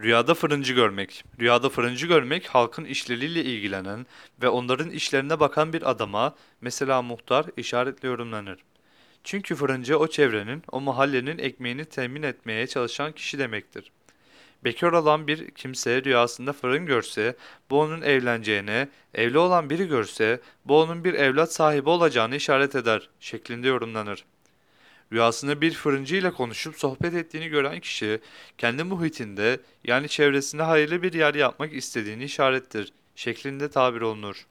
Rüyada fırıncı görmek. Rüyada fırıncı görmek halkın işleriyle ilgilenen ve onların işlerine bakan bir adama, mesela muhtar, işaretle yorumlanır. Çünkü fırıncı o çevrenin, o mahallenin ekmeğini temin etmeye çalışan kişi demektir. Bekar olan bir kimse rüyasında fırın görse, bu onun evleneceğine, evli olan biri görse, bu onun bir evlat sahibi olacağını işaret eder şeklinde yorumlanır. Rüyasında bir fırıncı ile konuşup sohbet ettiğini gören kişi, kendi muhitinde yani çevresinde hayırlı bir yer yapmak istediğini işarettir şeklinde tabir olunur.